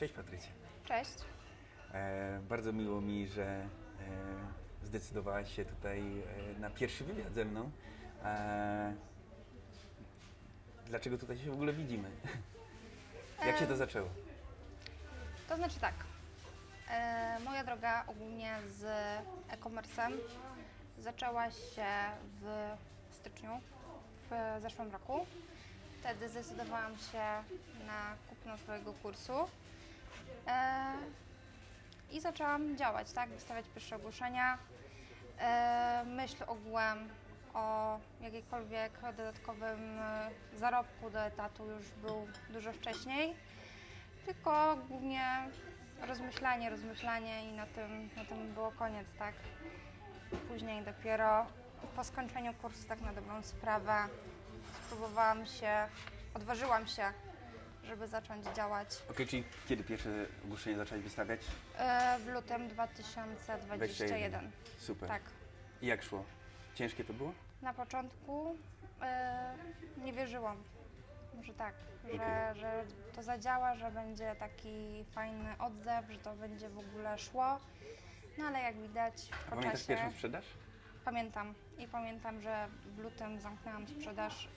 Cześć Patrycja. Cześć. E, bardzo miło mi, że e, zdecydowałaś się tutaj e, na pierwszy wywiad ze mną. E, dlaczego tutaj się w ogóle widzimy? Jak się to Em, zaczęło? To znaczy tak. E, moja droga ogólnie z e-commerce'em zaczęła się w styczniu w zeszłym roku. Wtedy zdecydowałam się na kupno swojego kursu e, i zaczęłam działać, tak? Wystawiać pierwsze ogłoszenia. E, myśl ogółem o jakiejkolwiek dodatkowym e, zarobku do etatu już był dużo wcześniej. Tylko głównie rozmyślanie, rozmyślanie i na tym, na tym było koniec, tak? Później dopiero po skończeniu kursu tak na dobrą sprawę spróbowałam się, odważyłam się, żeby zacząć działać Okej, czyli kiedy pierwsze ogłoszenie zaczęłaś wystawiać? e, w lutym 2021. Super. Tak. I jak szło? Ciężkie to było? Na początku e, nie wierzyłam, że tak, że, Okej. że to zadziała, że będzie taki fajny odzew, że to będzie w ogóle szło. No ale jak widać A po pamiętasz czasie pierwszą sprzedaż? pamiętam i pamiętam, że w lutym zamknęłam sprzedaż.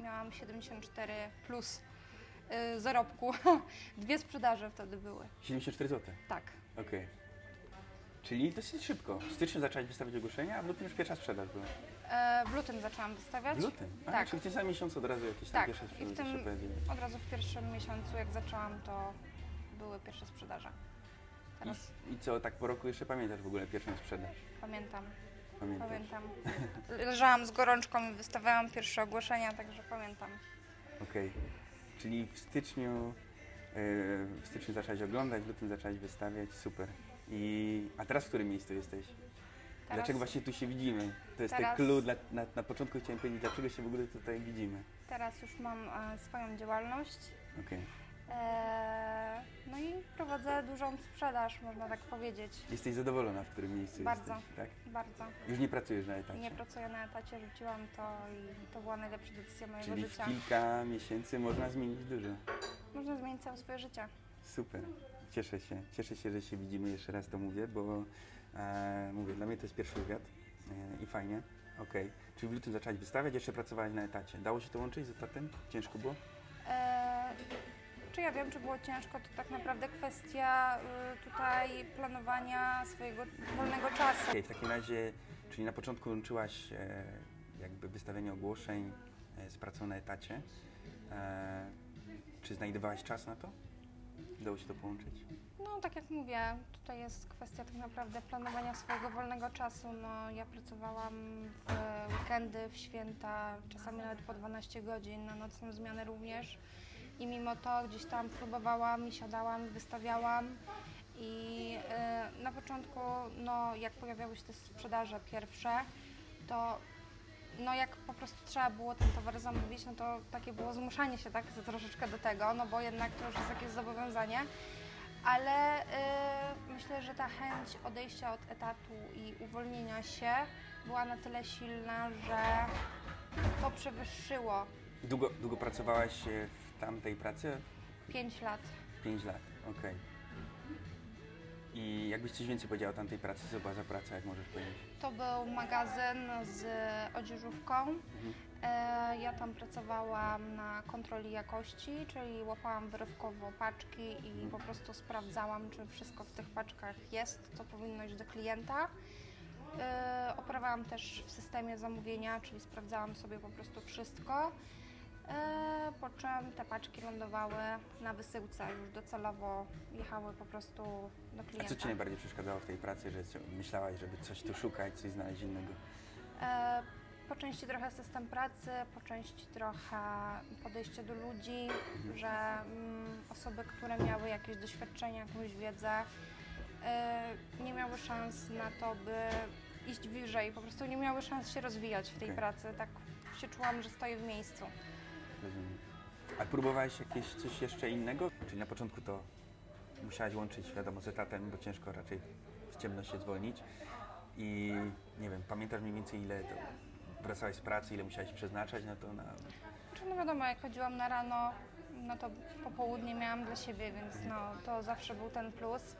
Miałam 74 plus y, zarobku. Dwie sprzedaże wtedy były. 74 zł. Tak. Okej. Czyli dosyć szybko. W styczniu zaczęłaś wystawiać ogłoszenia, a w lutym już pierwsza sprzedaż była. E, w lutym zaczęłam wystawiać. W lutym? A, Tak. Czyli w tym samym miesiącu od razu jakieś tam Tak, pierwsze i sprzedaże w tym od razu w pierwszym miesiącu, jak zaczęłam, to były pierwsze sprzedaże. Teraz I, I co, tak po roku jeszcze pamiętasz w ogóle pierwszą sprzedaż? pamiętam, Pamiętasz? pamiętam. Leżałam z gorączką i wystawiałam pierwsze ogłoszenia, także pamiętam. Okej. Czyli w styczniu, yy, w styczniu zaczęłaś oglądać, w lutym zaczęłaś wystawiać, super. I, a teraz w którym miejscu jesteś? Teraz, Dlaczego właśnie tu się widzimy? To jest ten Teraz- clue, dla, na, na początku chciałem powiedzieć, dlaczego się w ogóle tutaj widzimy. teraz już mam e, swoją działalność. Okej. E, no i prowadzę dużą sprzedaż, można tak powiedzieć. Jesteś zadowolona, w którym miejscu Bardzo. jesteś, tak? Bardzo. Już nie pracujesz na etacie. Nie pracuję na etacie, rzuciłam to i to była najlepsza decyzja mojego Czyli w życia. kilka miesięcy można zmienić dużo. Można zmienić całe swoje życie. Super. Cieszę się. Cieszę się, że się widzimy. Jeszcze raz to mówię, bo e, mówię, dla mnie to jest pierwszy wywiad e, i fajnie. Okej. Czyli w lutym zaczęłaś wystawiać, jeszcze pracowałaś na etacie. Dało się to łączyć z etatem? Ciężko było? Czy ja wiem, czy było ciężko, to tak naprawdę kwestia y, tutaj planowania swojego wolnego czasu. Okej, w takim razie, czyli na początku łączyłaś e, jakby wystawienie ogłoszeń e, z pracą na etacie. E, czy znajdowałaś czas na to? Dało się to połączyć? No tak jak mówię, tutaj jest kwestia tak naprawdę planowania swojego wolnego czasu. No, ja pracowałam w weekendy, w święta, czasami nawet po 12 godzin, na nocną zmianę również. I mimo to gdzieś tam próbowałam i siadałam, wystawiałam. I y, na początku, no, jak pojawiały się te sprzedaże pierwsze, to no jak po prostu trzeba było ten towar zamówić, no to takie było zmuszanie się tak troszeczkę do tego, no bo jednak to już jest jakieś zobowiązanie. Ale y, myślę, że ta chęć odejścia od etatu i uwolnienia się była na tyle silna, że to przewyższyło Długo, długo pracowałaś w tamtej pracy? 5 lat. 5 lat, okej. I jakbyś coś więcej powiedziała o tamtej pracy, co była za praca, jak możesz powiedzieć? To był magazyn z odzieżówką. E, Ja tam pracowałam na kontroli jakości, czyli łapałam wyrywkowo paczki i po prostu sprawdzałam, czy wszystko w tych paczkach jest, co powinno iść do klienta. E, Operowałam też w systemie zamówienia, czyli sprawdzałam sobie po prostu wszystko. E, Po czym te paczki lądowały na wysyłce, już docelowo jechały po prostu do A klienta. co Ci najbardziej przeszkadzało w tej pracy, że myślałaś, żeby coś tu szukać, coś znaleźć innego? E, Po części trochę system pracy, po części trochę podejście do ludzi, że mm, osoby, które miały jakieś doświadczenie, jakąś wiedzę, e, nie miały szans na to, by iść wyżej, po prostu nie miały szans się rozwijać w tej Okej. pracy. Tak się czułam, że stoję w miejscu. Rozumiem. A próbowałeś jakieś coś jeszcze innego? Czyli na początku to musiałaś łączyć, wiadomo, z etatem, bo ciężko raczej w ciemność się zwolnić. I nie wiem, pamiętasz mniej więcej ile to wracałaś z pracy, ile musiałaś przeznaczać na to? Na... No wiadomo, jak chodziłam na rano, no to popołudnie miałam dla siebie, więc no, to zawsze był ten plus.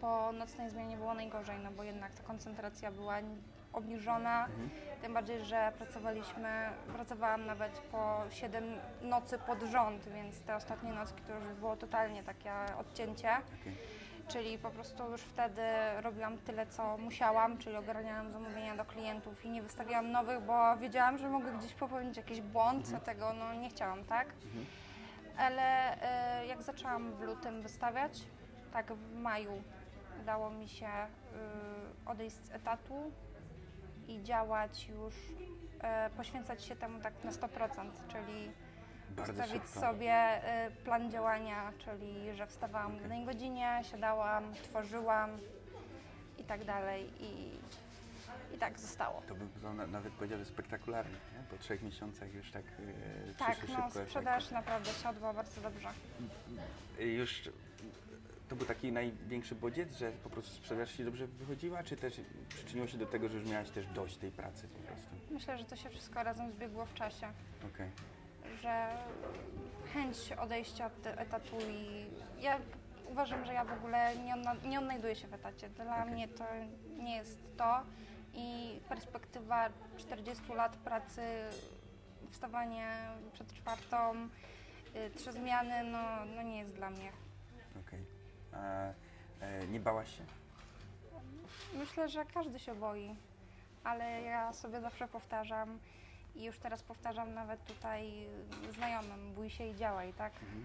Po nocnej zmianie było najgorzej, no bo jednak ta koncentracja była obniżona, Mhm. tym bardziej, że pracowaliśmy, pracowałam nawet po 7 nocy pod rząd, więc te ostatnie nocki to już było totalnie takie odcięcie. Okej. Czyli po prostu już wtedy robiłam tyle, co musiałam, czyli ogarniałam zamówienia do klientów i nie wystawiałam nowych, bo wiedziałam, że mogę gdzieś popełnić jakiś błąd, Mhm. dlatego no, nie chciałam, tak? Mhm. Ale e, jak zaczęłam w lutym wystawiać, tak w maju udało mi się y, odejść z etatu i działać już, e, poświęcać się temu tak na 100%, czyli Bardzo ustawić szybko. sobie y, plan działania, czyli że wstawałam w danej godzinie, siadałam, tworzyłam i tak dalej i, i tak zostało. To bym to nawet powiedział, że spektakularnie, nie? Po trzech miesiącach już tak e, Tak, no szybko sprzedaż naprawdę siadła bardzo dobrze. efekty. Już to był taki największy bodziec, że po prostu sprzedaż ci dobrze wychodziła, czy też przyczyniło się do tego, że już miałaś też dość tej pracy po prostu? Myślę, że to się wszystko razem zbiegło w czasie, Okej. że chęć odejścia od etatu i ja uważam, że ja w ogóle nie, odna- nie odnajduję się w etacie. Dla Okej. mnie to nie jest to i perspektywa 40 lat pracy, wstawanie przed czwartą, y, trzy zmiany, no, no nie jest dla mnie. A e, nie bałaś się? Myślę, że każdy się boi, ale ja sobie zawsze powtarzam i już teraz powtarzam nawet tutaj znajomym, bój się i działaj, tak? Mhm.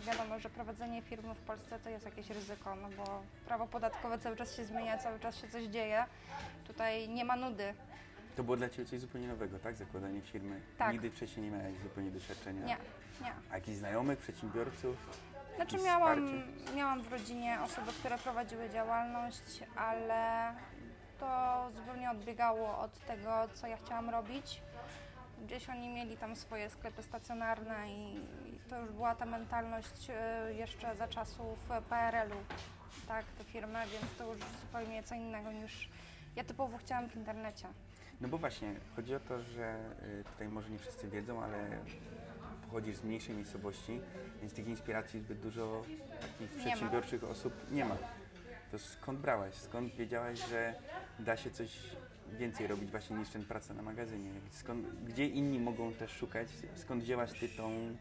Wiadomo, że prowadzenie firmy w Polsce to jest jakieś ryzyko, no bo prawo podatkowe cały czas się zmienia, cały czas się coś dzieje. Tutaj nie ma nudy. To było dla Ciebie coś zupełnie nowego, tak? Zakładanie firmy. Tak. Nigdy wcześniej nie miałaś zupełnie doświadczenia. Nie, nie. A jakichś znajomych, przedsiębiorców? Znaczy miałam, wsparcie? miałam w rodzinie osoby, które prowadziły działalność, ale to zupełnie odbiegało od tego, co ja chciałam robić. Gdzieś oni mieli tam swoje sklepy stacjonarne i to już była ta mentalność e, jeszcze za czasów PRL-u, tak, te firmy, więc to już zupełnie co innego niż ja typowo chciałam w internecie. No bo właśnie, chodzi o to, że y, tutaj może nie wszyscy wiedzą, ale pochodzisz z mniejszej miejscowości, więc tych inspiracji zbyt dużo takich przedsiębiorczych osób nie ma. To skąd brałaś? Skąd wiedziałaś, że da się coś więcej robić właśnie niż ten praca na magazynie? Skąd, gdzie inni mogą też szukać? Skąd wzięłaś Ty tą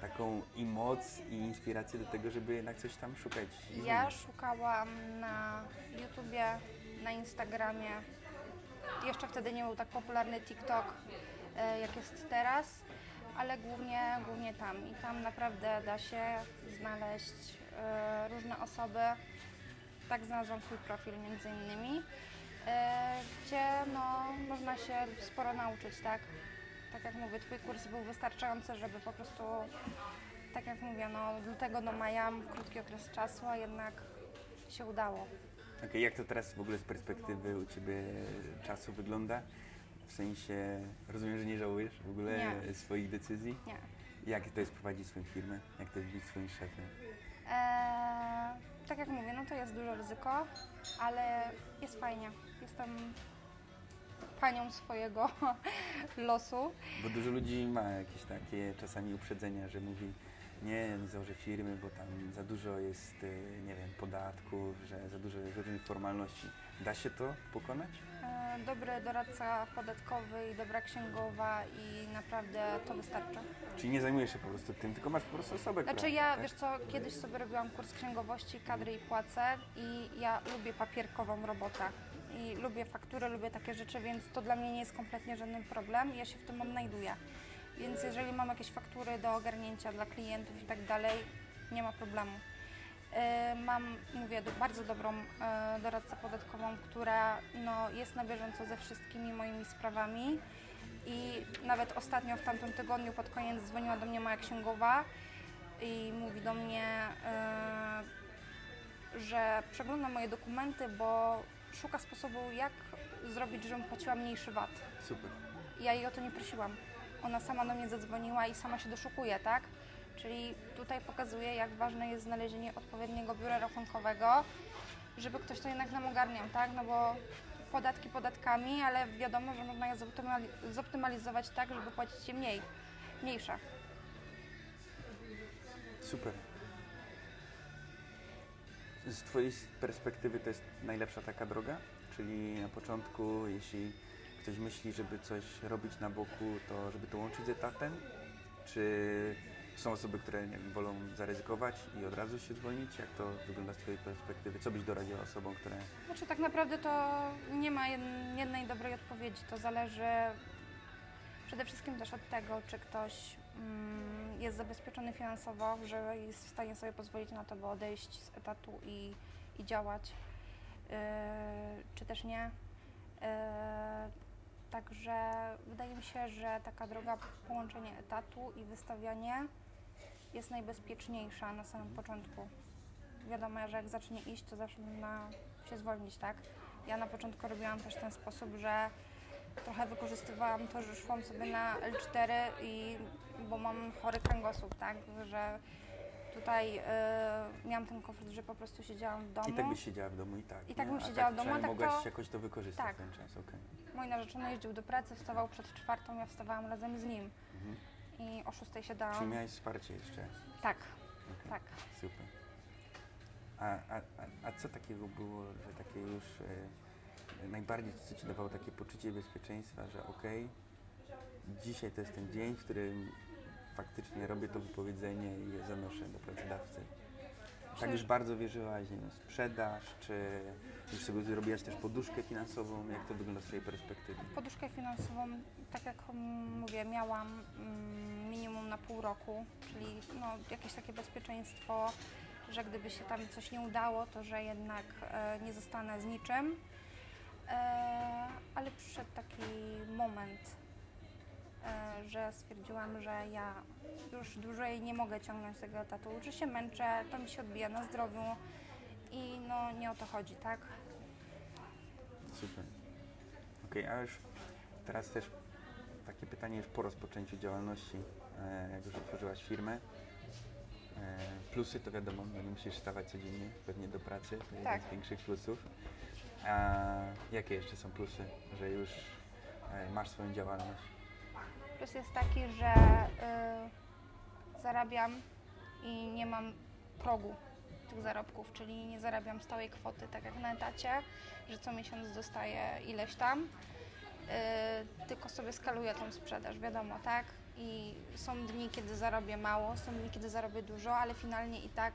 taką i moc i inspirację do tego, żeby jednak coś tam szukać? Ja szukałam na YouTubie, na Instagramie. Jeszcze wtedy nie był tak popularny TikTok, e, jak jest teraz, ale głównie, głównie tam. I tam naprawdę da się znaleźć e, różne osoby. Tak znalazłam swój profil między innymi, e, gdzie no, można się sporo nauczyć, tak? Tak jak mówię, Twój kurs był wystarczający, żeby po prostu, tak jak mówię, no, od lutego do maja, krótki okres czasu, a jednak się udało. Okej, jak to teraz w ogóle z perspektywy u Ciebie czasu wygląda? W sensie, rozumiem, że nie żałujesz w ogóle Nie. swoich decyzji? Nie. Jak to jest prowadzić swoją firmę? Jak to jest być swoim szefem? Eee, tak jak mówię, no to jest duże ryzyko, ale jest fajnie. Jestem panią swojego losu. Bo dużo ludzi ma jakieś takie czasami uprzedzenia, że mówi nie, nie założę firmy, bo tam za dużo jest, y, nie wiem, podatków, że za dużo jest różnych formalności. Da się to pokonać? Eee, dobry doradca podatkowy i dobra księgowa i naprawdę to wystarcza. Czyli nie zajmujesz się po prostu tym, tylko masz po prostu osobę, która... Znaczy ja, tak? wiesz co, kiedyś sobie robiłam kurs księgowości, kadry i płace i ja lubię papierkową robotę. I lubię faktury, lubię takie rzeczy, więc to dla mnie nie jest kompletnie żaden problem. Ja się w tym odnajduję. Więc jeżeli mam jakieś faktury do ogarnięcia dla klientów i tak dalej, nie ma problemu. E, Mam, mówię, bardzo dobrą e, doradcę podatkową, która no, jest na bieżąco ze wszystkimi moimi sprawami. I nawet ostatnio w tamtym tygodniu pod koniec dzwoniła do mnie moja księgowa i mówi do mnie, e, że przegląda moje dokumenty, bo szuka sposobu, jak zrobić, żebym płaciła mniejszy VAT. Super. Ja jej o to nie prosiłam. Ona sama do mnie zadzwoniła i sama się doszukuje, tak? Czyli tutaj pokazuje, jak ważne jest znalezienie odpowiedniego biura rachunkowego, żeby ktoś to jednak nam ogarniał, tak? No bo podatki podatkami, ale wiadomo, że można je zoptymali- zoptymalizować tak, żeby płacić je mniej, mniejsze. Super. Z Twojej perspektywy to jest najlepsza taka droga? Czyli na początku, jeśli ktoś myśli, żeby coś robić na boku, to żeby to łączyć z etatem? Czy są osoby, które nie wiem, wolą zaryzykować i od razu się zwolnić? Jak to wygląda z Twojej perspektywy? Co byś doradziła osobom, które... Znaczy tak naprawdę to nie ma jed- jednej dobrej odpowiedzi. To zależy przede wszystkim też od tego, czy ktoś mm, jest zabezpieczony finansowo, że jest w stanie sobie pozwolić na to, by odejść z etatu i, i działać, yy, czy też nie. Yy, także wydaje mi się, że taka droga połączenie etatu i wystawianie jest najbezpieczniejsza na samym początku. Wiadomo, że jak zacznie iść, to zawsze można się zwolnić, tak? Ja na początku robiłam też ten sposób, że trochę wykorzystywałam to, że szłam sobie na L4 i bo mam chory kręgosłup, tak? Że tutaj y, miałam ten komfort, że po prostu siedziałam w domu. I tak byś siedziała w domu i tak. I tak nie? bym A siedziała w domu, tak mogłaś to- jakoś to wykorzystać tak. ten czas, okej. Mój narzeczony jeździł do pracy, wstawał przed czwartą, ja wstawałam razem z nim Mhm. i o szóstej Czyli siadałam. miałeś wsparcie jeszcze. Tak, Okej. tak. Super. A, a, a, co takiego było, że takie już e, najbardziej co ci dawało takie poczucie bezpieczeństwa, że okej, dzisiaj to jest ten dzień, w którym faktycznie robię to wypowiedzenie i je zanoszę do pracodawcy. Tak już bardzo wierzyłaś, nie wiem, sprzedaż, czy już sobie zrobiłaś też poduszkę finansową, jak to wygląda z twojej perspektywy? Poduszkę finansową, tak jak mówię, miałam mm, minimum na pół roku, czyli no, jakieś takie bezpieczeństwo, że gdyby się tam coś nie udało, to że jednak e, nie zostanę z niczym. E, ale przyszedł taki moment, że stwierdziłam, że ja już dłużej nie mogę ciągnąć tego etatu, że się męczę, to mi się odbija na zdrowiu i no nie o to chodzi, tak? Super. Okej, a już teraz też takie pytanie już po rozpoczęciu działalności, e, jak już otworzyłaś firmę. E, plusy to wiadomo, no nie musisz wstawać codziennie pewnie do pracy, to jeden Tak. z większych plusów. A jakie jeszcze są plusy, że już e, masz swoją działalność? Plus jest taki, że y, zarabiam i nie mam progu tych zarobków, czyli nie zarabiam stałej kwoty, tak jak na etacie, że co miesiąc dostaję ileś tam, y, tylko sobie skaluję tą sprzedaż, wiadomo, tak? I są dni, kiedy zarobię mało, są dni, kiedy zarobię dużo, ale finalnie i tak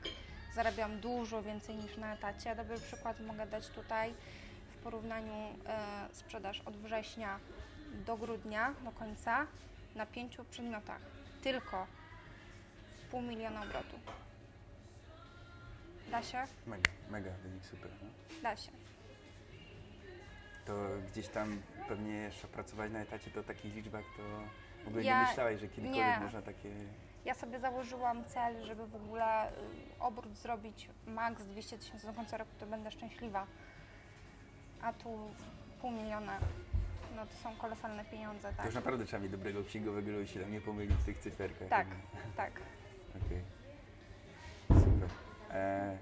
zarabiam dużo więcej niż na etacie. Dobry przykład mogę dać tutaj w porównaniu y, sprzedaż od września do grudnia, do końca, na pięciu przedmiotach. Tylko pół miliona obrotu. Da się? Mega, mega wynik, super. No. Da się. To gdzieś tam pewnie jeszcze pracować na etacie to o takich liczbach to w ogóle Ja- nie myślałeś, że kiedykolwiek nie. można takie... Ja sobie założyłam cel, żeby w ogóle y, obrót zrobić maks 200 tysięcy do końca roku, to będę szczęśliwa. A tu pół miliona, no to są kolosalne pieniądze, To tak? już naprawdę trzeba mieć dobrego księgowego, żeby się tam nie pomylić w tych cyferkach. Tak, tak. Okej. Super. E,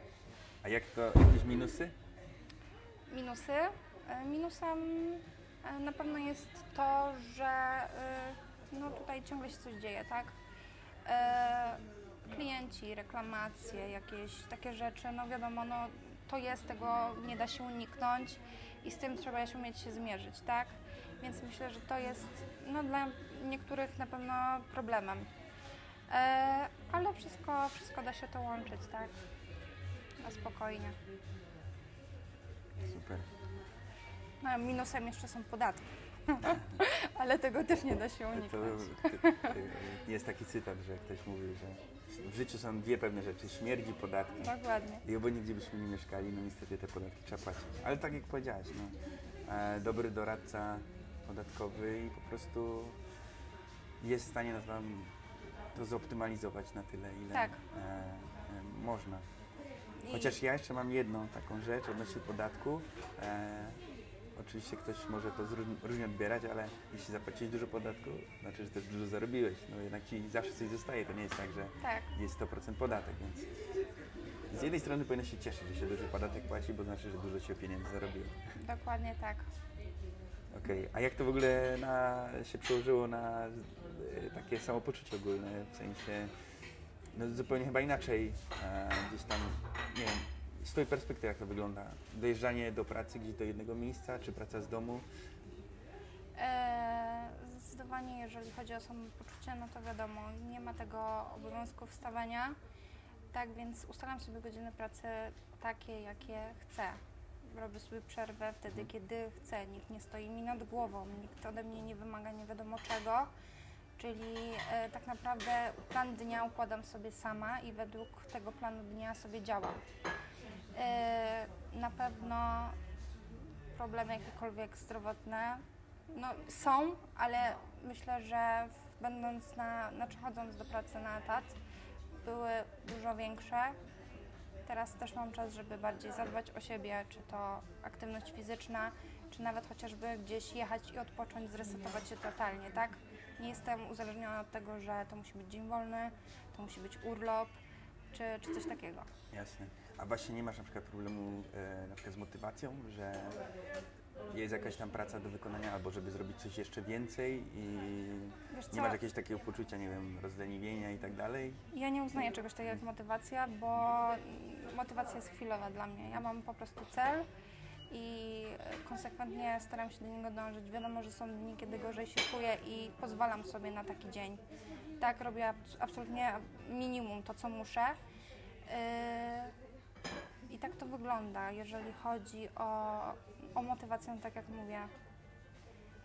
a jak to, jakieś minusy? Minusy? E, Minusem e, na pewno jest to, że e, no tutaj ciągle się coś dzieje, tak? Klienci, reklamacje, jakieś takie rzeczy, no wiadomo, no to jest, tego nie da się uniknąć i z tym trzeba się umieć się zmierzyć, tak? Więc myślę, że to jest no, dla niektórych na pewno problemem. E, ale wszystko, wszystko da się to łączyć, tak? Na spokojnie. Super. No, minusem jeszcze są podatki. Ale tego też nie da się uniknąć. to, jest taki cytat, że ktoś mówi, że w życiu są dwie pewne rzeczy, śmierć i podatki. Dokładnie. I obojętnie gdzie byśmy nie mieszkali, no niestety te podatki trzeba płacić. Ale tak jak powiedziałaś, no, e, dobry doradca podatkowy i po prostu jest w stanie nas tam to zoptymalizować na tyle, ile Tak. e, e, można. Chociaż ja jeszcze mam jedną taką rzecz odnośnie podatków. E, oczywiście ktoś może to różnie odbierać, ale jeśli zapłaciłeś dużo podatku, znaczy, że też dużo zarobiłeś. No jednak ci zawsze coś zostaje. To nie jest tak, że tak, jest 100% podatek, więc z jednej strony powinno się cieszyć, że się duży podatek płaci, bo znaczy, że dużo się pieniędzy zarobiło. dokładnie tak. Okej, a jak to w ogóle na, się przełożyło na e, takie samopoczucie ogólne, w sensie no, zupełnie chyba inaczej e, gdzieś tam, nie wiem, z Twojej perspektywy jak to wygląda? Dojeżdżanie do pracy gdzieś do jednego miejsca, czy praca z domu? E, Zdecydowanie, jeżeli chodzi o samopoczucie, no to wiadomo, nie ma tego obowiązku wstawania, tak więc ustalam sobie godziny pracy takie, jakie chcę. Robię sobie przerwę wtedy, kiedy chcę. Nikt nie stoi mi nad głową, nikt ode mnie nie wymaga nie wiadomo czego. Czyli e, tak naprawdę plan dnia układam sobie sama i według tego planu dnia sobie działam. E, na pewno problemy jakiekolwiek zdrowotne no, są, ale myślę, że będąc na, znaczy chodząc do pracy na etat, były dużo większe. Teraz też mam czas, żeby bardziej zadbać o siebie, czy to aktywność fizyczna, czy nawet chociażby gdzieś jechać i odpocząć, zresetować się totalnie, tak? Nie jestem uzależniona od tego, że to musi być dzień wolny, to musi być urlop, czy, czy coś takiego. Jasne. A właśnie nie masz na przykład problemu e, na przykład z motywacją, że jest jakaś tam praca do wykonania, albo żeby zrobić coś jeszcze więcej i nie masz jakiegoś takiego poczucia, nie wiem, rozleniwienia i tak dalej? Ja nie uznaję czegoś takiego jak motywacja, bo motywacja jest chwilowa dla mnie. Ja mam po prostu cel i konsekwentnie staram się do niego dążyć. Wiadomo, że są dni, kiedy gorzej się czuję i pozwalam sobie na taki dzień. Tak, robię abs- absolutnie minimum to, co muszę. Yy, I tak to wygląda, jeżeli chodzi o, o motywację, tak jak mówię.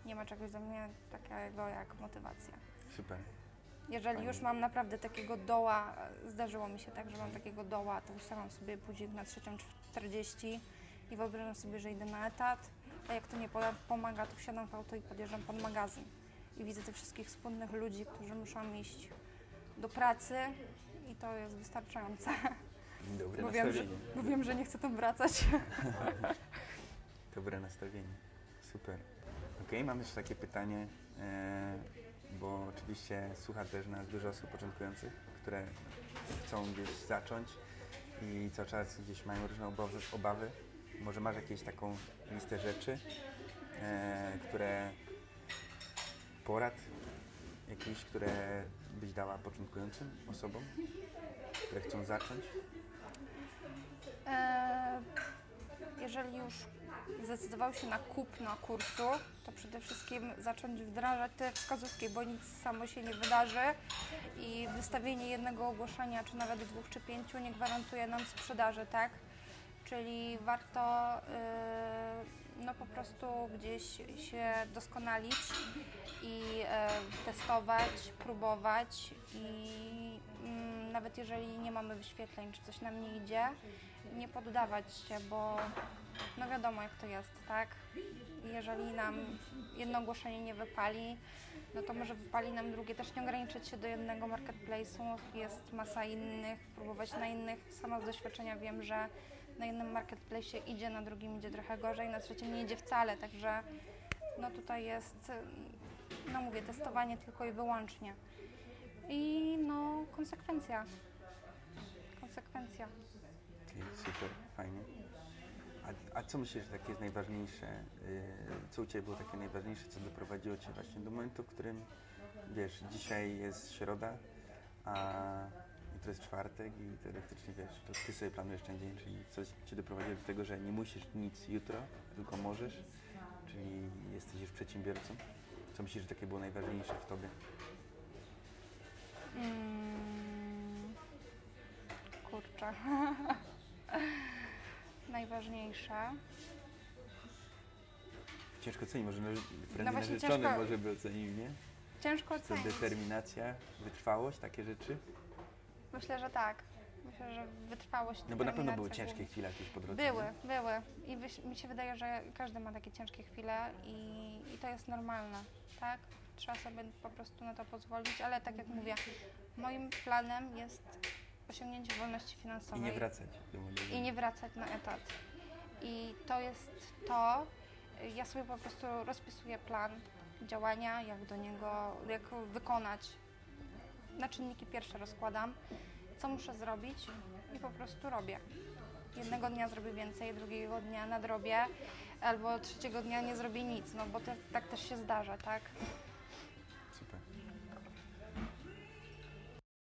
Nie ma czegoś dla mnie takiego jak motywacja. Super. Jeżeli już mam naprawdę takiego doła, zdarzyło mi się tak, że mam takiego doła, to ustalam sobie budzik na 3.40 i wyobrażam sobie, że idę na etat, a jak to nie po- pomaga, to wsiadam w auto i podjeżdżam pod magazyn. I widzę tych wszystkich spłynnych ludzi, którzy muszą iść do pracy i to jest wystarczające. Dobre Bo wiem, że, nastawienie. bo wiem, że nie chcę tam wracać. Dobre nastawienie. Super. Okej, mam jeszcze takie pytanie, e, bo oczywiście słucha też nas dużo osób początkujących, które chcą gdzieś zacząć i cały czas gdzieś mają różne obawy. Może masz jakieś taką listę rzeczy, e, które porad jakiś, które byś dała początkującym osobom, które chcą zacząć? E, Jeżeli już zdecydował się na kupno kursu, to przede wszystkim zacząć wdrażać te wskazówki, bo nic samo się nie wydarzy i wystawienie jednego ogłoszenia, czy nawet dwóch czy pięciu nie gwarantuje nam sprzedaży, tak? Czyli warto y, no po prostu gdzieś się doskonalić i e, testować, próbować i nawet jeżeli nie mamy wyświetleń, czy coś nam nie idzie, nie poddawać się, bo no wiadomo jak to jest, tak? Jeżeli nam jedno ogłoszenie nie wypali, no to może wypali nam drugie. Też nie ograniczyć się do jednego marketplace'u, jest masa innych, próbować na innych. Sama z doświadczenia wiem, że na jednym marketplace'ie idzie, na drugim idzie trochę gorzej, na trzecim nie idzie wcale, także no tutaj jest, no mówię, testowanie tylko i wyłącznie. I no konsekwencja. Konsekwencja. Okej, super, fajnie. A, a co myślisz, że takie jest najważniejsze? Yy, co u Ciebie było takie najważniejsze, co doprowadziło Cię właśnie do momentu, w którym, wiesz, dzisiaj jest środa, a jutro jest czwartek i teoretycznie, wiesz, to Ty sobie planujesz ten dzień, czyli coś Cię doprowadziło do tego, że nie musisz nic jutro, tylko możesz, czyli jesteś już przedsiębiorcą. Co myślisz, że takie było najważniejsze w Tobie? Mm, kurczę. Najważniejsze. Ciężko ocenić, może prędzej No narzeczony ciężko- może by ocenił, nie? Ciężko To ocenić. determinacja, wytrwałość, takie rzeczy? Myślę, że tak. Myślę, że wytrwałość. No bo na pewno były ciężkie chwile jakieś po drodze. Były, nie? były. I mi się wydaje, że każdy ma takie ciężkie chwile i, i to jest normalne, tak? Trzeba sobie po prostu na to pozwolić, ale tak jak mówię, moim planem jest osiągnięcie wolności I finansowej. nie wracać i nie wracać na etat. I to jest to, ja sobie po prostu rozpisuję plan działania, jak do niego, jak wykonać. Na czynniki pierwsze rozkładam, co muszę zrobić i po prostu robię. Jednego dnia zrobię więcej, drugiego dnia nadrobię, albo trzeciego dnia nie zrobię nic, no bo to, tak też się zdarza, tak?